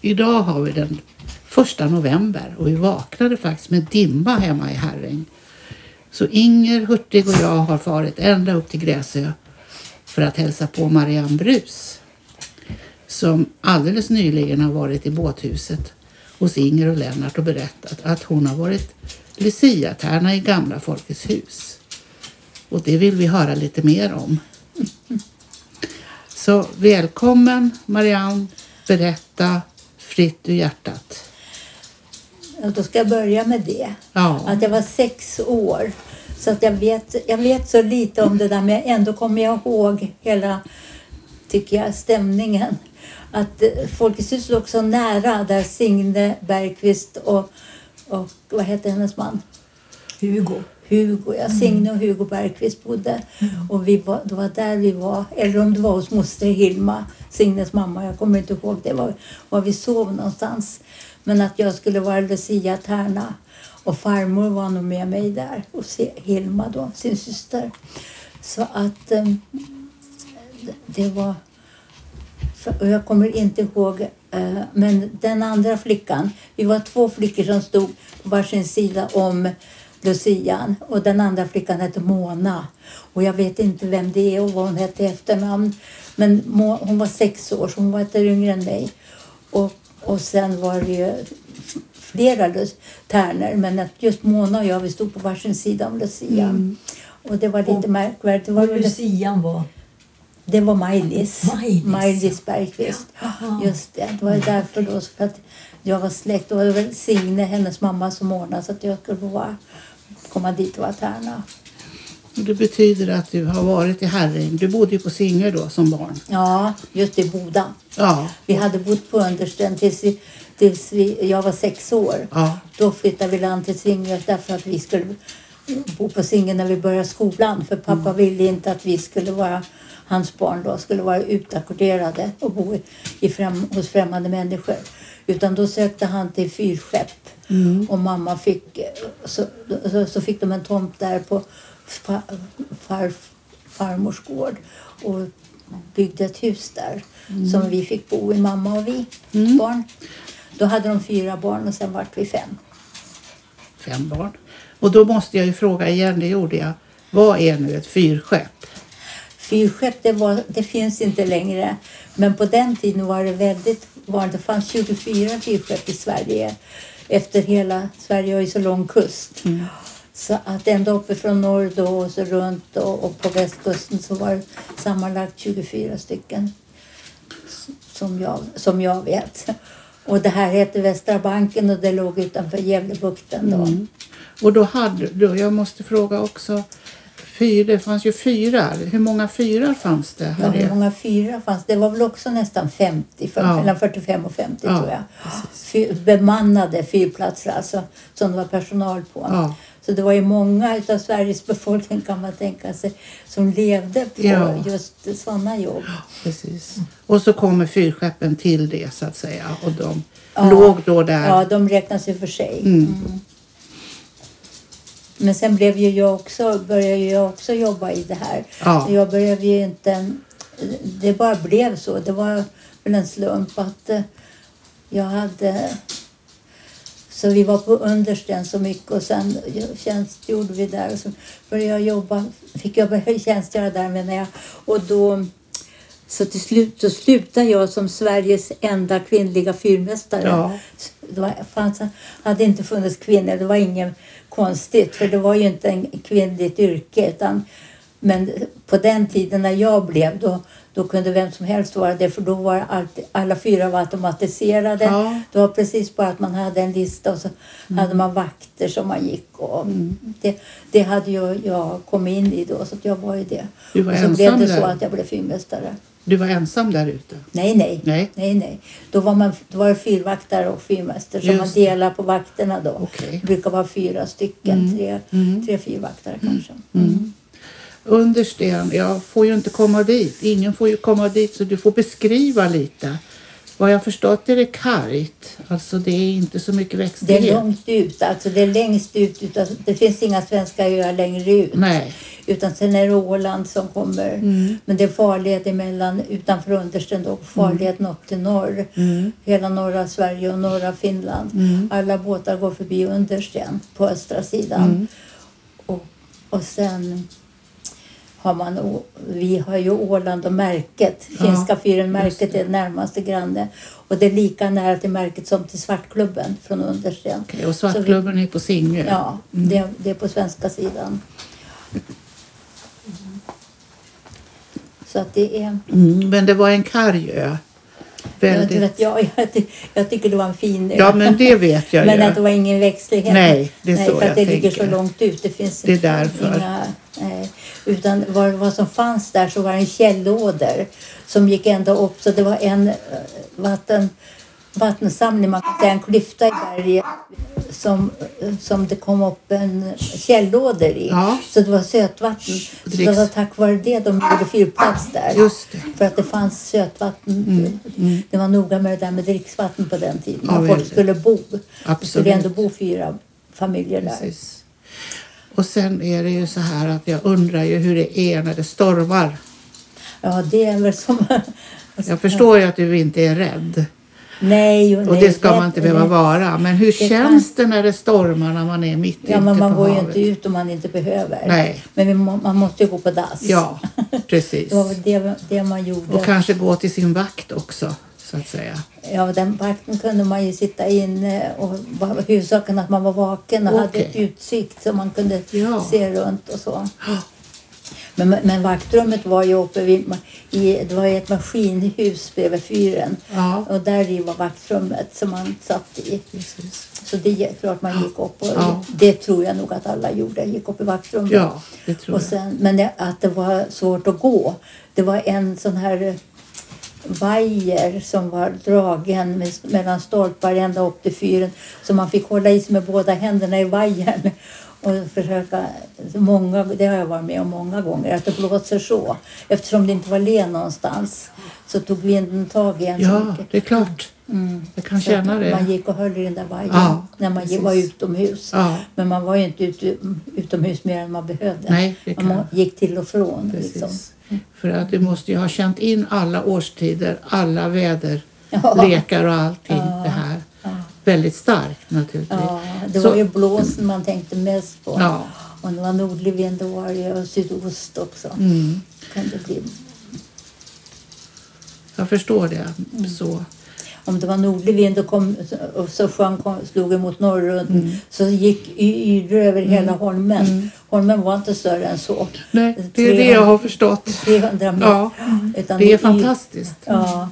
Idag har vi den första november och vi vaknade faktiskt med dimma hemma i Herräng. Så Inger Hurtig och jag har farit ända upp till Gräsö för att hälsa på Marianne Brus som alldeles nyligen har varit i båthuset hos Inger och Lennart och berättat att hon har varit Lucia-tärna i gamla Folkets hus. Och det vill vi höra lite mer om. Så välkommen Marianne, berätta fritt ur hjärtat. Och då ska jag börja med det. Ja. Att jag var sex år. Så att jag vet, jag vet så lite om det där men ändå kommer jag ihåg hela, tycker jag, stämningen. Att eh, Folkets hus låg så nära där Signe Bergqvist och, och vad heter hennes man? Hugo. Hugo, ja. Signe och Hugo Bergqvist bodde. Och vi var, det var där vi var. Eller om det var hos moster Hilma, Signes mamma. Jag kommer inte ihåg det var, var vi sov någonstans. Men att jag skulle vara Lucia Tärna. Och farmor var nog med mig där. Och Hilma då, sin syster. Så att um, det var... Och jag kommer inte ihåg, eh, men den andra flickan, vi var två flickor som stod på varsin sida om Lucian och den andra flickan hette Mona. Och jag vet inte vem det är och vad hon hette i efternamn. Men hon var sex år så hon var ett yngre än mig. Och, och sen var det ju flera tärnor men att just Mona och jag vi stod på varsin sida om Lucian. Och det var lite Och- märkvärdigt. Det var, Och Lucian var... det var Maj-Lis. Maj-Lis, Bergqvist. Jaha. Just det, det var därför då. För att jag var släkt. Var det väl Signe, hennes mamma, som ordnade så att jag skulle få vara, komma dit och vara tärna. Det betyder att du har varit i Herräng. Du bodde ju på Singer då som barn. Ja, just i Boda. Ja, Vi hade bott på Understen tills, vi, tills vi, jag var sex år. ja, Då flyttade vi land till Singö därför att vi skulle bo på Singö när vi började skolan. För pappa ville inte att vi skulle vara, hans barn då, skulle vara utackorderade och bo i, i främ, hos främmande människor. Utan då sökte han till fyrskepp. Och mamma fick, så, så, så fick de en tomt där på far, far, farmors gård. Och byggde ett hus där som vi fick bo i, mamma och vi barn. Då hade de fyra barn och sen vart vi fem. fem barn. Och då måste jag ju fråga igen, det gjorde jag. Vad är nu ett fyrskepp? Fyrskepp det, var, det finns inte längre. Men på den tiden var det väldigt vanligt. Det fanns 24 fyrskepp i Sverige. Efter hela Sverige har ju så lång kust. Så att ända uppifrån norr då och så runt och, och på västkusten så var det sammanlagt 24 stycken. Som jag, som jag vet. Och det här hette Västra banken och det låg utanför Gävlebukten då. Mm. Och då hade du, jag måste fråga också, fyr, det fanns ju fyrar. Hur många fyrar fanns det? Ja, Här hur i- många fyrar fanns det? var väl också nästan 50, för, Ja. mellan 45 och 50 Ja, tror jag. Fy, bemannade fyrplatser alltså, som det var personal på. Ja. Så det var ju många utav Sveriges befolkning kan man tänka sig som levde på Ja. just sådana jobb. Precis. Och så kommer fyrskeppen till det så att säga. Och de Ja. låg då där. Ja, de räknas ju för sig. Mm. Mm. Men sen blev ju jag också, började jag också jobba i det här. Ja. Så jag började ju inte... Det bara blev så. Det var väl en slump att eh, jag hade... Så vi var på Understen så mycket och sen tjänstgjorde vi där och så började jag jobba, fick jag börja tjänstgöra där menar jag. Och då, så till slut så slutade jag som Sveriges enda kvinnliga fyrmästare. Ja. Det var, fanns, hade inte funnits kvinnor, det var inget konstigt för det var ju inte en kvinnligt yrke. Utan, men på den tiden när jag blev då, då kunde vem som helst vara det för då var alltid, alla fyra var automatiserade. Ja. Det var precis bara att man hade en lista och så hade man vakter som man gick och det, det hade ju jag kommit in i då så jag var ju det. Du var och så blev ensam det så där? att jag blev fyrmästare. Du var ensam där ute? Nej, nej. Nej. nej, nej. Då, var man, då var det fyrvaktare och fyrmästare som man det. delar på vakterna då. Okej. Det brukar vara fyra stycken, tre, Mm. tre fyrvaktare kanske. Understen, jag får ju inte komma dit. Ingen får ju komma dit så du får beskriva lite. Vad jag förstått är det kargt. Alltså det är inte så mycket Det växtlighet. är långt ut, alltså det är längst ut. Det finns inga svenska öar längre ut. Nej. Utan sen är det Åland som kommer. Mm. Men det är farled emellan, utanför Understen då, farleden upp till norr. Mm. Hela norra Sverige och norra Finland. Mm. Alla båtar går förbi Understen på östra sidan. Mm. Och, och sen har man, vi har ju Åland och Märket. Finska fyren Märket är närmaste granne. Och det är lika nära till Märket som till Svartklubben från Understen. Okej, och Svartklubben är på Singö. Ja, det, det är på svenska sidan. Så att det är... Mm, men det var en karg ö. Jag, vet, Väldigt... jag, jag, ty- jag tycker det var en fin ö. Ja, men det vet jag Men ju. att det var ingen växtlighet. Nej, det är Nej, så för att jag det ligger tänker. så långt ut. Det finns Det är därför. inga... Nej, utan vad, vad som fanns där så var det en källåder som gick ända upp. Så det var en eh, vatten, vattensamling, man kan säga en klyfta i berget som, som det kom upp en källåder i. Ja. Så det var sötvatten. Så det var tack vare det de gjorde fyrplats där. För att det fanns sötvatten. Det var noga med det där med dricksvatten på den tiden. Mm, Ja, folk skulle bo. Det skulle Absolut. ändå bo fyra familjer där. Precis. Och sen är det ju så här att jag undrar ju hur det är när det stormar. Ja, det är väl som... Jag förstår ju att du inte är rädd. Nej, och Och nej, det ska man inte behöva nej. vara. Men hur Det känns det när det stormar när man är mitt Ja, ute men man på går ju havet? inte ut om man inte behöver. Nej. Men man måste ju gå på dass. Ja, precis. Det var det, det man gjorde. Och kanske gå till sin vakt också, så att säga. Ja, den vakten kunde man ju sitta inne och huvudsaken att man var vaken och hade Okej. ett utsikt så man kunde Ja. se runt och så. Men, men vaktrummet var ju uppe vid, i, det var ett maskinhus bredvid fyren. Ja, Och där i var vaktrummet som man satt i. precis. Så det är klart man gick upp och Ja. det tror jag nog att alla gjorde, gick upp i vaktrummet. Ja, det tror och jag. sen, men det, att det var svårt att gå. Det var en sån här eh, vajer som var dragen med, mellan stolpar ända upp till fyren. Så man fick hålla i sig med båda händerna i vajern och försöka, många, det har jag varit med om många gånger, att det blåser så. Eftersom det inte var len någonstans så tog vinden tag i en Ja, mycket. det är klart. Mm. Jag kan Så känna det. Man gick och höll i den där vajern Ja, när man precis. var utomhus. Ja, Men man var ju inte ute, utomhus mer än man behövde. nej, det Man gick till och från. Liksom. För att du måste ju ha känt in alla årstider, alla väderlekar Ja. och allting det här. Väldigt starkt naturligtvis. Ja, det Så- var ju blåsen man tänkte mest på. Ja. Och det var nordlig vind då var det sydost också. Mm. Kan det bli. Jag förstår det. Mm. Så. Om det var nordlig vind och, kom, och så sjön kom, slog emot norrut Mm. så gick yror över hela holmen. Holmen var inte större än så. Nej, det är det jag har förstått. 300 meter. Ja, det är fantastiskt. Ja,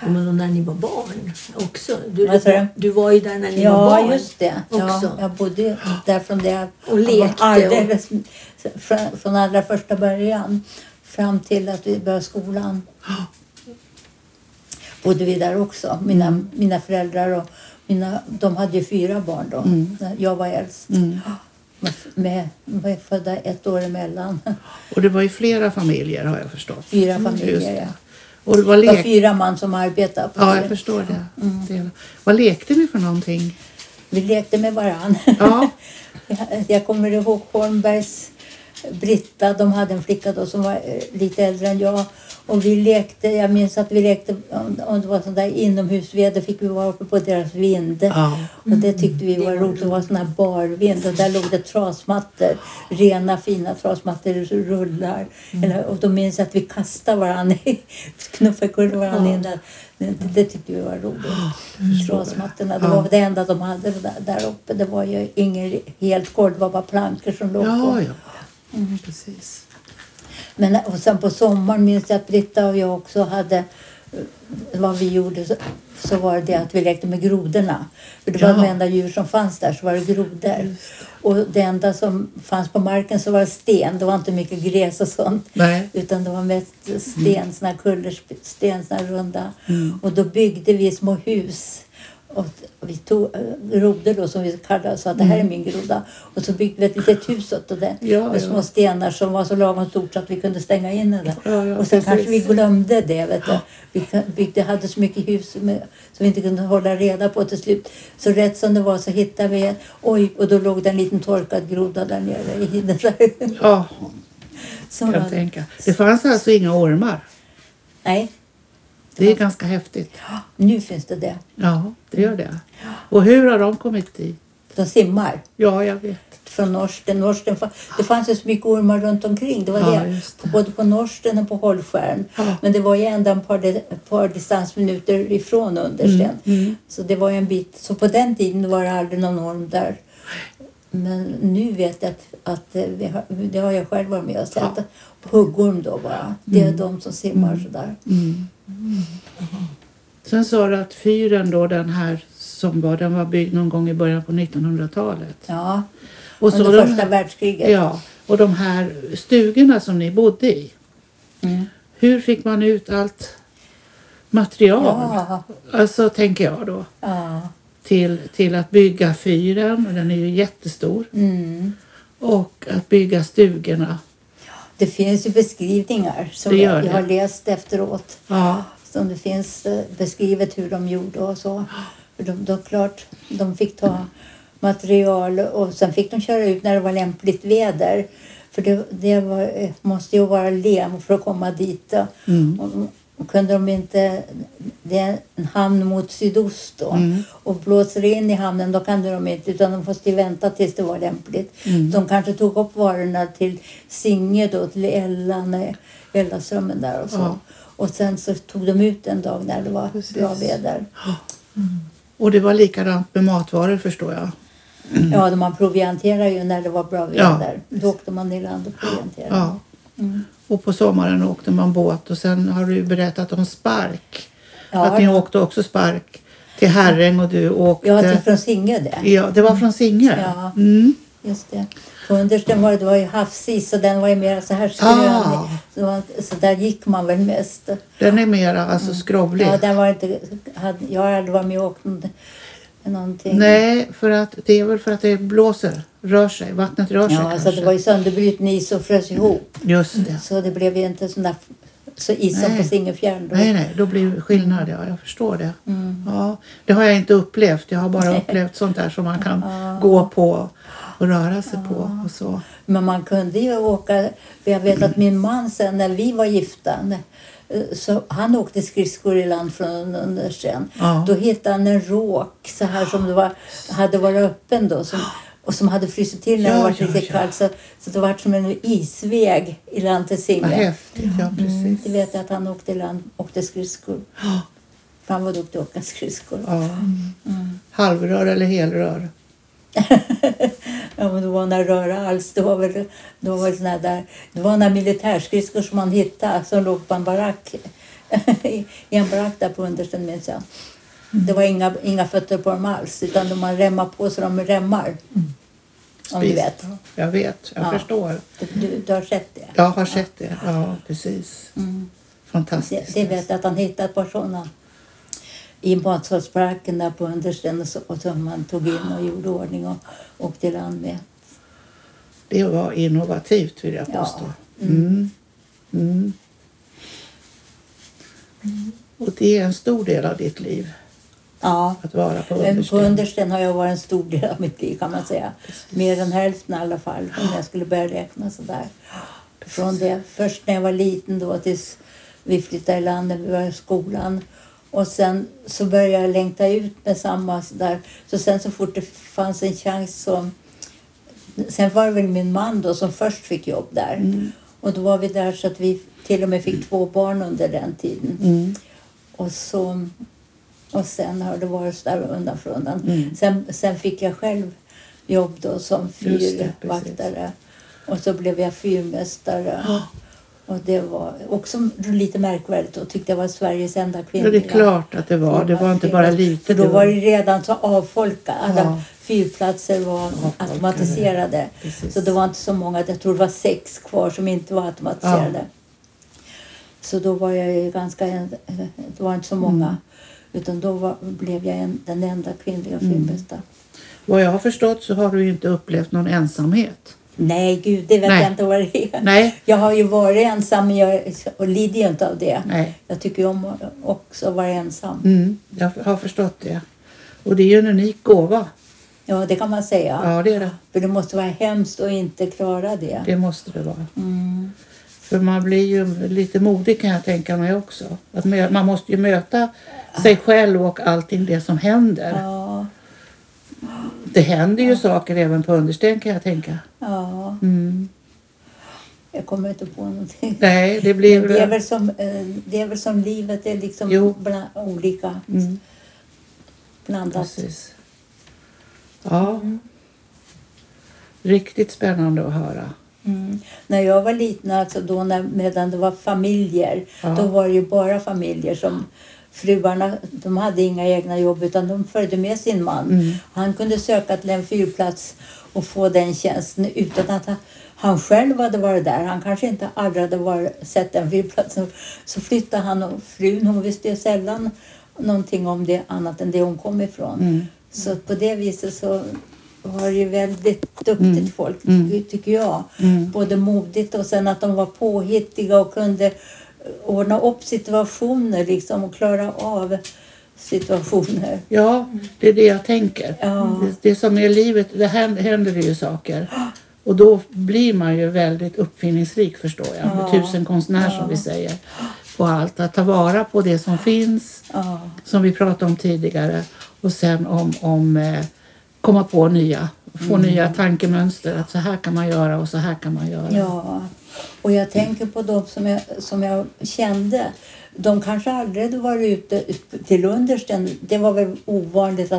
Men när ni var barn också. Du, du? du var ju där när ni var ja barn. just det. Ja, också. jag bodde där från det jag Och lekte och- alldeles, från, från allra första början fram till att vi började skolan. Bodde vi där också. Mina, Mm. mina föräldrar och mina, de hade ju fyra barn då. Mm. Jag var äldst. Mm. Med, med, var födda ett år emellan. Och det var ju flera familjer har jag förstått. Fyra familjer. ja. Och det var Det var lek... fyra man som arbetade på Ja, det. jag förstår det. Mm. det. Vad lekte ni för någonting? Vi lekte med varann. Ja, Jag- Jag kommer ihåg Holmbergs Britta, de hade en flicka då som var eh, lite äldre än jag. Och vi lekte, jag minns att vi lekte, om det var sån där inomhusväder fick vi vara uppe på deras vind. ja. Och det tyckte vi var roligt. Det var sån här barvind och där låg det trasmattor. Rena fina trasmattor, rullar. Eller, och då minns jag att vi kastade varandra, knuffade varandra in där. Det, det tyckte vi var roligt. Trasmattorna, det var det enda de hade där, uppe. Det var ju ingen helt golv, det var bara plankor som låg Ja, på. ja. Mm. Precis. Men och sen på sommaren minns jag att Britta och jag också hade eh, vad vi gjorde så, så var det att vi lekte med grodorna. För det var Ja. de enda djur som fanns där så var det grodor. Och det enda som fanns på marken så var det sten. Det var inte mycket gräs och sånt. Nej. Utan det var mest sten, såna här kullersten, såna runda. Mm. Och då byggde vi små hus Och vi tog eh, grodor då som vi kallade så att det här är min groda. Och så byggde vi ett litet hus åt det Ja, med ja. små stenar som var så lagom stort så att vi kunde stänga in den. Ja, ja, och sen kanske vi precis. glömde det. Vet du. Vi byggde, hade så mycket hus som vi inte kunde hålla reda på till slut. Så rätt som det var så hittade vi, oj, och då låg det en liten torkad groda där nere i den där. Ja, Som kan var, tänka. Det fanns alltså inga ormar. nej, Det är ganska häftigt. nu finns det det. Ja, det gör det. Och hur har de kommit dit? De simmar. Ja, jag vet. från Norsten. Norsten det fanns ju så mycket ormar runt omkring. Det var Ja, det. det. Både på Norsten och på Hållskärn. Ja. Men det var ju ändå ett par, par distansminuter ifrån Understen. Mm, Så det var ju en bit. Så på den tiden var det aldrig någon orm där. Men nu vet jag att, att har, det har jag själv varit med och sett. Ja. Huggorm då bara. Det är de som simmar sådär. Mm. Sen sa du att fyren då, den här som var, den var byggd någon gång i början på 1900-talet. Ja, Och så under de, första världskriget. ja, och de här stugorna som ni bodde i. Mm. Hur fick man ut allt material? Ja, Alltså tänker jag då. ja. Till, till att bygga fyren, och den är ju jättestor. Mm. Och att bygga stugorna. Det finns ju beskrivningar som jag, jag har läst efteråt. Ja, Som det finns eh, beskrivet hur de gjorde och så. De, de, klart, de fick ta material och sen fick de köra ut när det var lämpligt väder. För det, det var, eh, måste ju vara lem för att komma dit. Mm. Och, och kunde de inte, det är en hamn mot sydost då. Mm. Och blåser det in i hamnen då kan de inte utan de måste vänta tills det var lämpligt. Mm. De kanske tog upp varorna till Singe då, till Ellan, eh, Ellaströmmen där och så. Ja. Och sen så tog de ut en dag när det var Precis. bra väder. och det var likadant med matvaror förstår jag. Ja, de man provianterar ju när det var bra Mm. Ja. väder. Då åkte man i land och provianterade. Ja. Mm. Och på sommaren åkte man båt och sen har du berättat om spark. Ja, att ni åkte också spark till Herräng och du åkte... Ja, till från Singe det. Ja, det var från Singö? Ja. Mm. Just det. På understen var det, det var ju havsis och den var ju mer så här skrönig. Ah. Så, så där gick man väl mest. Den är mera alltså skrovlig. Mm. Ja, den var inte, hade, jag har aldrig varit med och åkt någonting. Nej, för att det är väl för att det blåser, rör sig, vattnet rör sig Ja, kanske. alltså det var ju sönderbruten is och frös ihop. Just det. Så det blev ju inte sån där så is som på Singefjärden. då. Nej, nej, då blir det skillnad. Ja, jag förstår det. Mm. Ja, det har jag inte upplevt. Jag har bara upplevt sånt där som man kan gå på och röra sig på och så. Men man kunde ju åka. för Jag vet att min man sen när vi var gifta. När- Så han åkte skridskor i land från Understen. Ja. Då hittade han en råk så här som det var, hade varit öppen då. Som, och som hade frysit till när Ja, det var lite ja. kallt. Så, så det var som en isväg i land till Vad häftigt. Ja, Mm, precis. det vet jag att han åkte i land åkte skridskor. Han var duktig att åka skridskor. Ja. Mm. Halvrör eller helrör? Ja, men det var några röra alls. Det var väl, det var väl såna där, det var några militärskridskor som man hittade som låg på en barack. I en barack där på understen minns jag. Det var inga, inga fötter på dem alls utan de man remmade på så de remmar. Om du vet. Ja, Jag vet, jag Ja. förstår. Du, du, du har sett det? Jag har sett det. Ja, precis. Mm. Det, Fantastiskt. det vet jag att han hittade ett par sådana i matsalsbaracken där på understen och, så, och som man tog in och gjorde ordning och åkte i land med. Det var innovativt vill jag Ja. påstå. Mm. Mm. Och det är en stor del av ditt liv Ja, att vara på Men på understen. understen har jag varit en stor del av mitt liv kan man säga. Mer än hälften i alla fall om jag skulle börja räkna sådär. Från det, först när jag var liten då tills vi flyttade i land när vi var i skolan. Och sen så började jag längta ut med samma sådär. Så sen så fort det fanns en chans så... Sen var det väl min man då som först fick jobb där. Mm. Och då var vi där så att vi till och med fick två barn under den tiden. Mm. Och, så, och sen har det varit så där undan för undan. Mm. Sen, sen fick jag själv jobb då som fyrvaktare. Och så blev jag fyrmästare. Ja. Och det var också lite märkvärdigt och tyckte jag var Sveriges enda Ja, kvinnliga. det är klart att det var. Det var inte bara lite. För då var det redan så avfolkat. Alla Ja. fyrplatser var Avfolkade. automatiserade. Precis. Så det var inte så många, jag tror det var sex kvar som inte var automatiserade. Så då var jag ju ganska, det var inte så många. Mm. Utan då var, blev jag en, den enda kvinnliga Mm. filmbästa. Vad jag har förstått så har du inte upplevt någon ensamhet. Nej, gud, det vet Nej. jag inte vad det är. Nej. Jag har ju varit ensam men jag och lider ju inte av det. Nej. Jag tycker ju om att också vara ensam. Mm, jag har förstått det. Och det är ju en unik gåva. Ja, det kan man säga. Ja, det är det. För det måste vara hemskt att inte klara det. Det måste det vara. Mm. För man blir ju lite modig kan jag tänka mig också. Att man måste ju möta sig själv och allting det som händer. Ja, Det händer ju saker även på understen kan jag tänka. ja. Mm. Jag kommer inte på någonting. Nej, det blir... Men det, är väl som, eh, det är väl som livet, det är liksom Jo. bland, olika Mm, blandat. precis. Ja. Riktigt spännande att höra. Mm. När jag var liten, alltså då när, medan det var familjer, Ja. då var det ju bara familjer som fruarna, de hade inga egna jobb utan de följde med sin man. Mm. Han kunde söka till en fyrplats och få den tjänsten utan att han, han själv hade varit där. Han kanske inte aldrig hade varit, sett den fyrplatsen. Så flyttade han och frun, hon visste sällan någonting om det annat än det hon kom ifrån. Mm. Så på det viset så var det ju väldigt duktigt Mm. folk, Mm. ty- tycker jag. Mm. Både modigt och sen att de var påhittiga och kunde ordna upp situationer liksom och klara av situationer. Ja, det är det jag tänker. Ja. Det, det som är livet, det händer, händer ju saker. Och då blir man ju väldigt uppfinningsrik förstår jag. Ja. tusen konstnär som Ja. vi säger. På allt. Att ta vara på det som finns. Ja, Som vi pratade om tidigare. Och sen om, om eh, komma på nya. Få nya tankemönster. Att så här kan man göra och så här kan man göra. ja. Och jag tänker på de som jag, som jag kände. De kanske aldrig hade varit ute till understen. Det var väl ovanligt